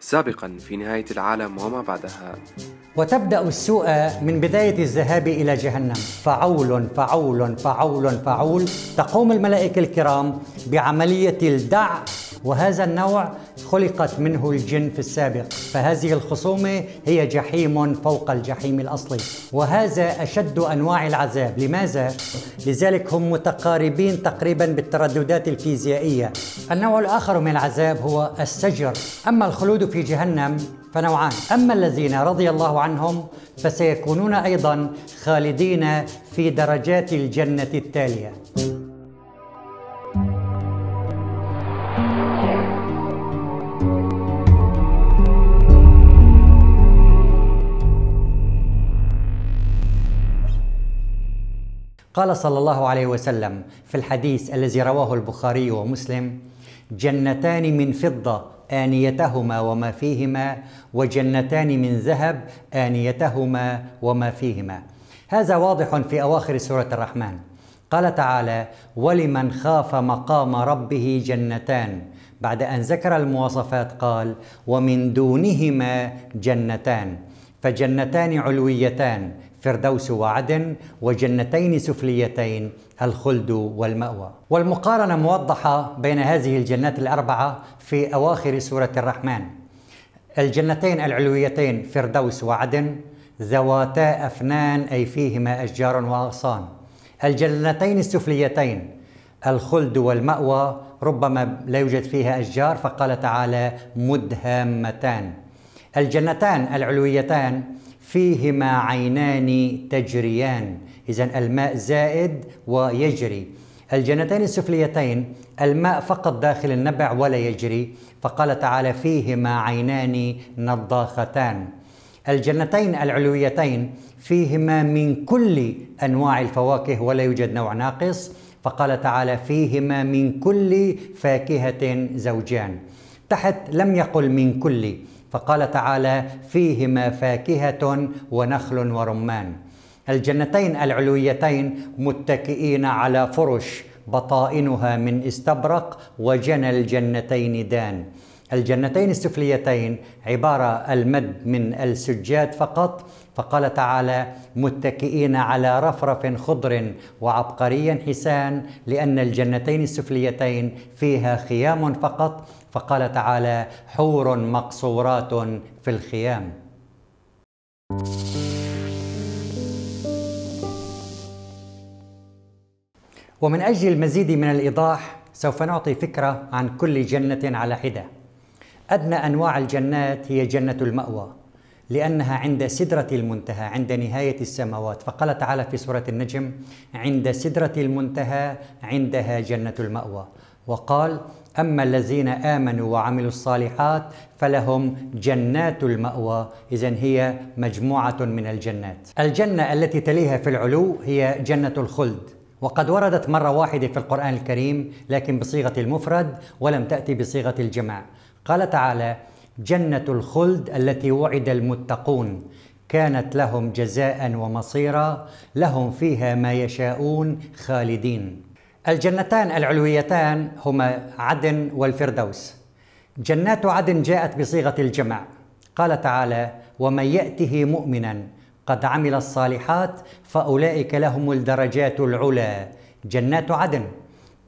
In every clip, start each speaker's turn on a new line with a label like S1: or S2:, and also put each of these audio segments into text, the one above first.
S1: سابقا في نهاية العالم وما بعدها.
S2: وتبدأ السوء من بداية الذهاب إلى جهنم. فعول فعول فعول فعول تقوم الملائكة الكرام بعملية الدع وهذا النوع خلقت منه الجن في السابق فهذه الخصومة هي جحيم فوق الجحيم الأصلي. وهذا أشد أنواع العذاب. لماذا؟ لذلك هم متقاربين تقريبا بالترددات الفيزيائية. النوع الآخر من العذاب هو السجر. أما الخلود في جهنم فنوعان. أما الذين رضي الله عنهم فسيكونون أيضا خالدين في درجات الجنة التالية. قال صلى الله عليه وسلم في الحديث الذي رواه البخاري ومسلم جنتان من فضة آنيتهما وما فيهما وجنتان من ذهب آنيتهما وما فيهما. هذا واضح في أواخر سورة الرحمن. قال تعالى ولمن خاف مقام ربه جنتان. بعد أن ذكر المواصفات قال ومن دونهما جنتان. فجنتان علويتان فردوس وعدن وجنتين سفليتين الخلد والمأوى. والمقارنة موضحة بين هذه الجنات الأربعة في أواخر سورة الرحمن. الجنتين العلويتين فردوس وعدن ذواتا أفنان أي فيهما أشجار وأغصان. الجنتين السفليتين الخلد والمأوى ربما لا يوجد فيها أشجار فقال تعالى مدهامتان. الجنتان العلويتان فيهما عينان تجريان. إذا الماء زائد ويجري. الجنتين السفليتين الماء فقط داخل النبع ولا يجري. فقال تعالى فيهما عينان نضاختان. الجنتين العلويتين فيهما من كل أنواع الفواكه ولا يوجد نوع ناقص. فقال تعالى فيهما من كل فاكهة زوجان. تحت لم يقل من كل. فقال تعالى فيهما فاكهة ونخل ورمان. الجنتين العلويتين متكئين على فرش بطائنها من استبرق وجنى الجنتين دان. الجنتين السفليتين عبارة المد من السجاد فقط. فقال تعالى متكئين على رفرف خضر وعبقري حسان لأن الجنتين السفليتين فيها خيام فقط. فقال تعالى حور مقصورات في الخيام. ومن أجل المزيد من الإيضاح سوف نعطي فكرة عن كل جنة على حدة. أدنى أنواع الجنات هي جنة المأوى لأنها عند سدرة المنتهى عند نهاية السماوات. فقال تعالى في سورة النجم عند سدرة المنتهى عندها جنة المأوى. وقال أما الذين آمنوا وعملوا الصالحات فلهم جنات المأوى. إذا هي مجموعة من الجنات. الجنة التي تليها في العلو هي جنة الخلد. وقد وردت مرة واحدة في القرآن الكريم لكن بصيغة المفرد ولم تأتي بصيغة الجمع قال تعالى جنة الخلد التي وعد المتقون كانت لهم جزاء ومصيرا لهم فيها ما يشاءون خالدين. الجنتان العلويتان هما عدن والفردوس. جنات عدن جاءت بصيغة الجمع. قال تعالى ومن يأته مؤمنا قد عمل الصالحات فأولئك لهم الدرجات العلى. جنات عدن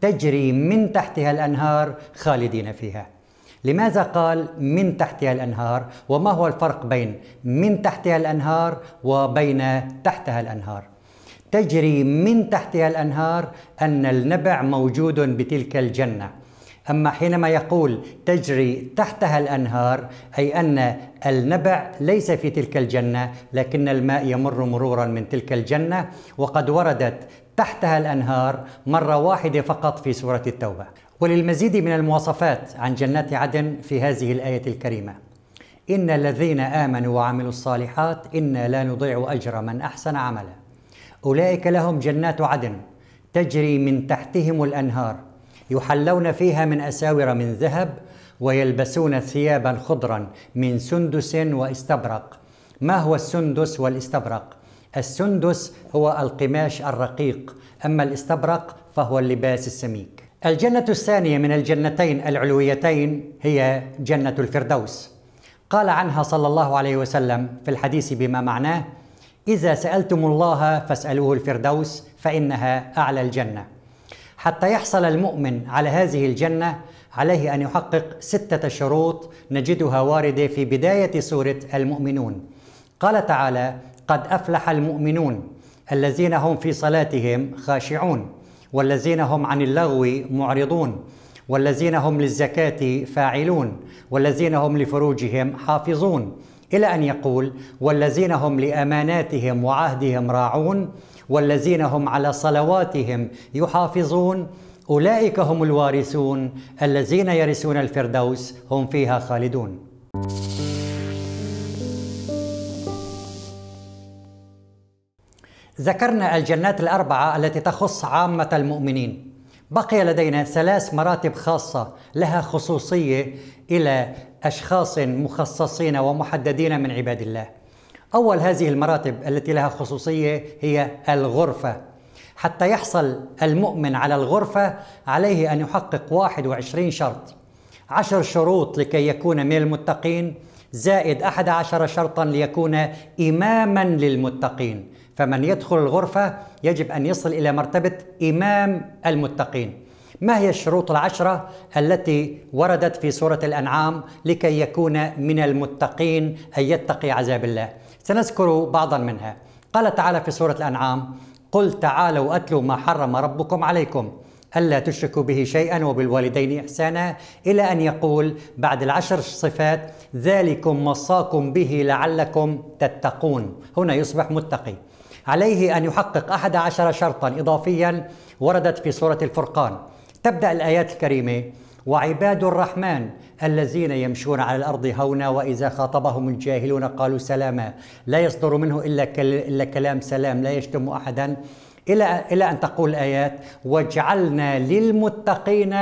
S2: تجري من تحتها الأنهار خالدين فيها. لماذا قال من تحتها الأنهار وما هو الفرق بين من تحتها الأنهار وبين تحتها الأنهار؟ تجري من تحتها الأنهار أن النبع موجود بتلك الجنة. أما حينما يقول تجري تحتها الأنهار أي أن النبع ليس في تلك الجنة لكن الماء يمر مرورا من تلك الجنة وقد وردت تحتها الأنهار مرة واحدة فقط في سورة التوبة. وللمزيد من المواصفات عن جنات عدن في هذه الآية الكريمة. إن الذين آمنوا وعملوا الصالحات أنا لا نضيع أجر من أحسن عملا. أولئك لهم جنات عدن تجري من تحتهم الأنهار يحلون فيها من أساور من ذهب ويلبسون ثيابا خضرا من سندس واستبرق. ما هو السندس والاستبرق؟ السندس هو القماش الرقيق أما الاستبرق فهو اللباس السميك. الجنة الثانية من الجنتين العلويتين هي جنة الفردوس. قال عنها صلى الله عليه وسلم في الحديث بما معناه إذا سألتم الله فاسألوه الفردوس فإنها أعلى الجنة. حتى يحصل المؤمن على هذه الجنة عليه أن يحقق ستة شروط نجدها واردة في بداية سورة المؤمنون. قال تعالى قد أفلح المؤمنون الذين هم في صلاتهم خاشعون. والذين هم عن اللغو معرضون والذين هم للزكاة فاعلون والذين هم لفروجهم حافظون. إلى أن يقول والذين هم لأماناتهم وعهدهم راعون والذين هم على صلواتهم يحافظون. أولئك هم الوارثون الذين يرثون الفردوس هم فيها خالدون. ذكرنا الجنات الأربعة التي تخص عامة المؤمنين. بقي لدينا ثلاث مراتب خاصة لها خصوصية إلى أشخاص مخصصين ومحددين من عباد الله. أول هذه المراتب التي لها خصوصية هي الغرفة. حتى يحصل المؤمن على الغرفة عليه أن يحقق 21 شرط. عشر شروط لكي يكون من المتقين زائد أحد عشر شرطا ليكون إماما للمتقين. فمن يدخل الغرفة يجب أن يصل إلى مرتبة إمام المتقين. ما هي الشروط العشرة التي وردت في سورة الأنعام لكي يكون من المتقين أن يتقي عذاب الله؟ سنذكر بعضا منها. قال تعالى في سورة الأنعام قل تعالوا أتلوا ما حرم ربكم عليكم ألا تشركوا به شيئا وبالوالدين إحسانا. إلى أن يقول بعد العشر صفات ذلكم وصاكم به لعلكم تتقون. هنا يصبح متقي. عليه أن يحقق أحد عشر شرطا إضافيا وردت في سورة الفرقان. تبدأ الآيات الكريمة وعباد الرحمن الذين يمشون على الأرض هونا وإذا خاطبهم الجاهلون قالوا سلاما. لا يصدر منه إلا إلا كلام سلام لا يشتم احدا. إلى إلى أن تقول الآيات واجعلنا للمتقين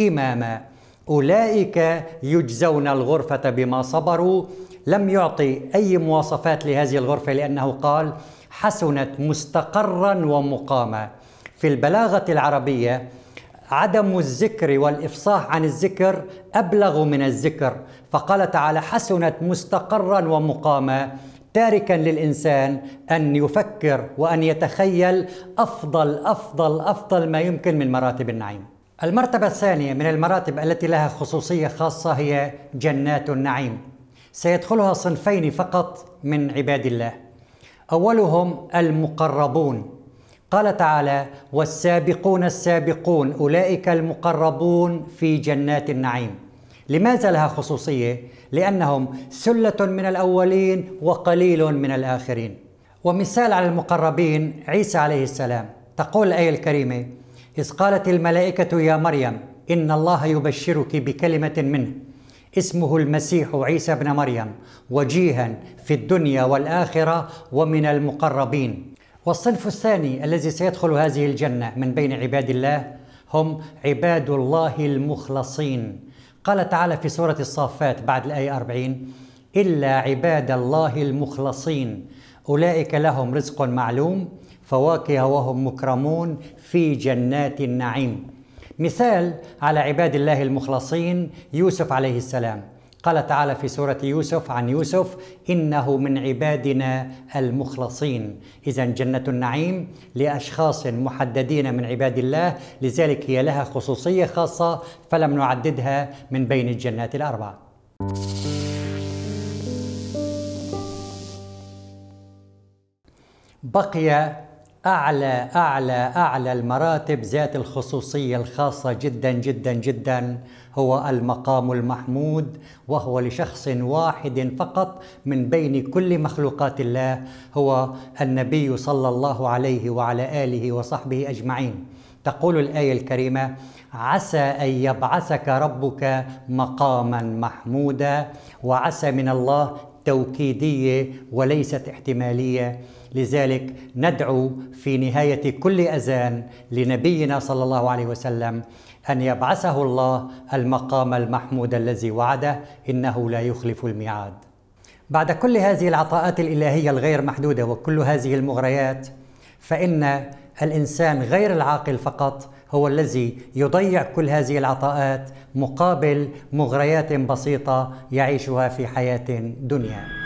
S2: إماما. أولئك يجزون الغرفة بما صبروا. لم يعطي أي مواصفات لهذه الغرفة لأنه قال حسنت مستقرا ومقاما في البلاغة العربية عدم الذكر والإفصاح عن الذكر أبلغ من الذكر فقال تعالى حسنت مستقرا ومقاما تاركا للإنسان أن يفكر وأن يتخيل أفضل أفضل أفضل ما يمكن من مراتب النعيم. المرتبة الثانية من المراتب التي لها خصوصية خاصة هي جنات النعيم. سيدخلها صنفين فقط من عباد الله. أولهم المقربون. قال تعالى والسابقون السابقون أولئك المقربون في جنات النعيم. لماذا لها خصوصية؟ لأنهم سله من الأولين وقليل من الآخرين. ومثال على المقربين عيسى عليه السلام. تقول الآية الكريمة إذ قالت الملائكة يا مريم إن الله يبشرك بكلمة منه. اسمه المسيح عيسى ابن مريم وجيها في الدنيا والآخرة ومن المقربين. والصنف الثاني الذي سيدخل هذه الجنة من بين عباد الله هم عباد الله المخلصين. قال تعالى في سورة الصافات بعد الآية 40 إلا عباد الله المخلصين أولئك لهم رزق معلوم فواكه وهم مكرمون في جنات النعيم. مثال على عباد الله المخلصين يوسف عليه السلام. قال تعالى في سورة يوسف عن يوسف إنه من عبادنا المخلصين. إذا جنة النعيم لأشخاص محددين من عباد الله لذلك هي لها خصوصية خاصة فلم نعددها من بين الجنات الأربع بقي أعلى أعلى أعلى المراتب ذات الخصوصية الخاصة جدا جدا جدا. هو المقام المحمود وهو لشخص واحد فقط من بين كل مخلوقات الله. هو النبي صلى الله عليه وعلى آله وصحبه أجمعين. تقول الآية الكريمة عسى أن يبعثك ربك مقاما محمودا وعسى من الله توكيدية وليست احتمالية. لذلك ندعو في نهاية كل أذان لنبينا صلى الله عليه وسلم أن يبعثه الله المقام المحمود الذي وعده إنه لا يخلف الميعاد. بعد كل هذه العطاءات الإلهية الغير محدودة وكل هذه المغريات فإن الإنسان غير العاقل فقط هو الذي يضيع كل هذه العطاءات مقابل مغريات بسيطة يعيشها في حياة دنيا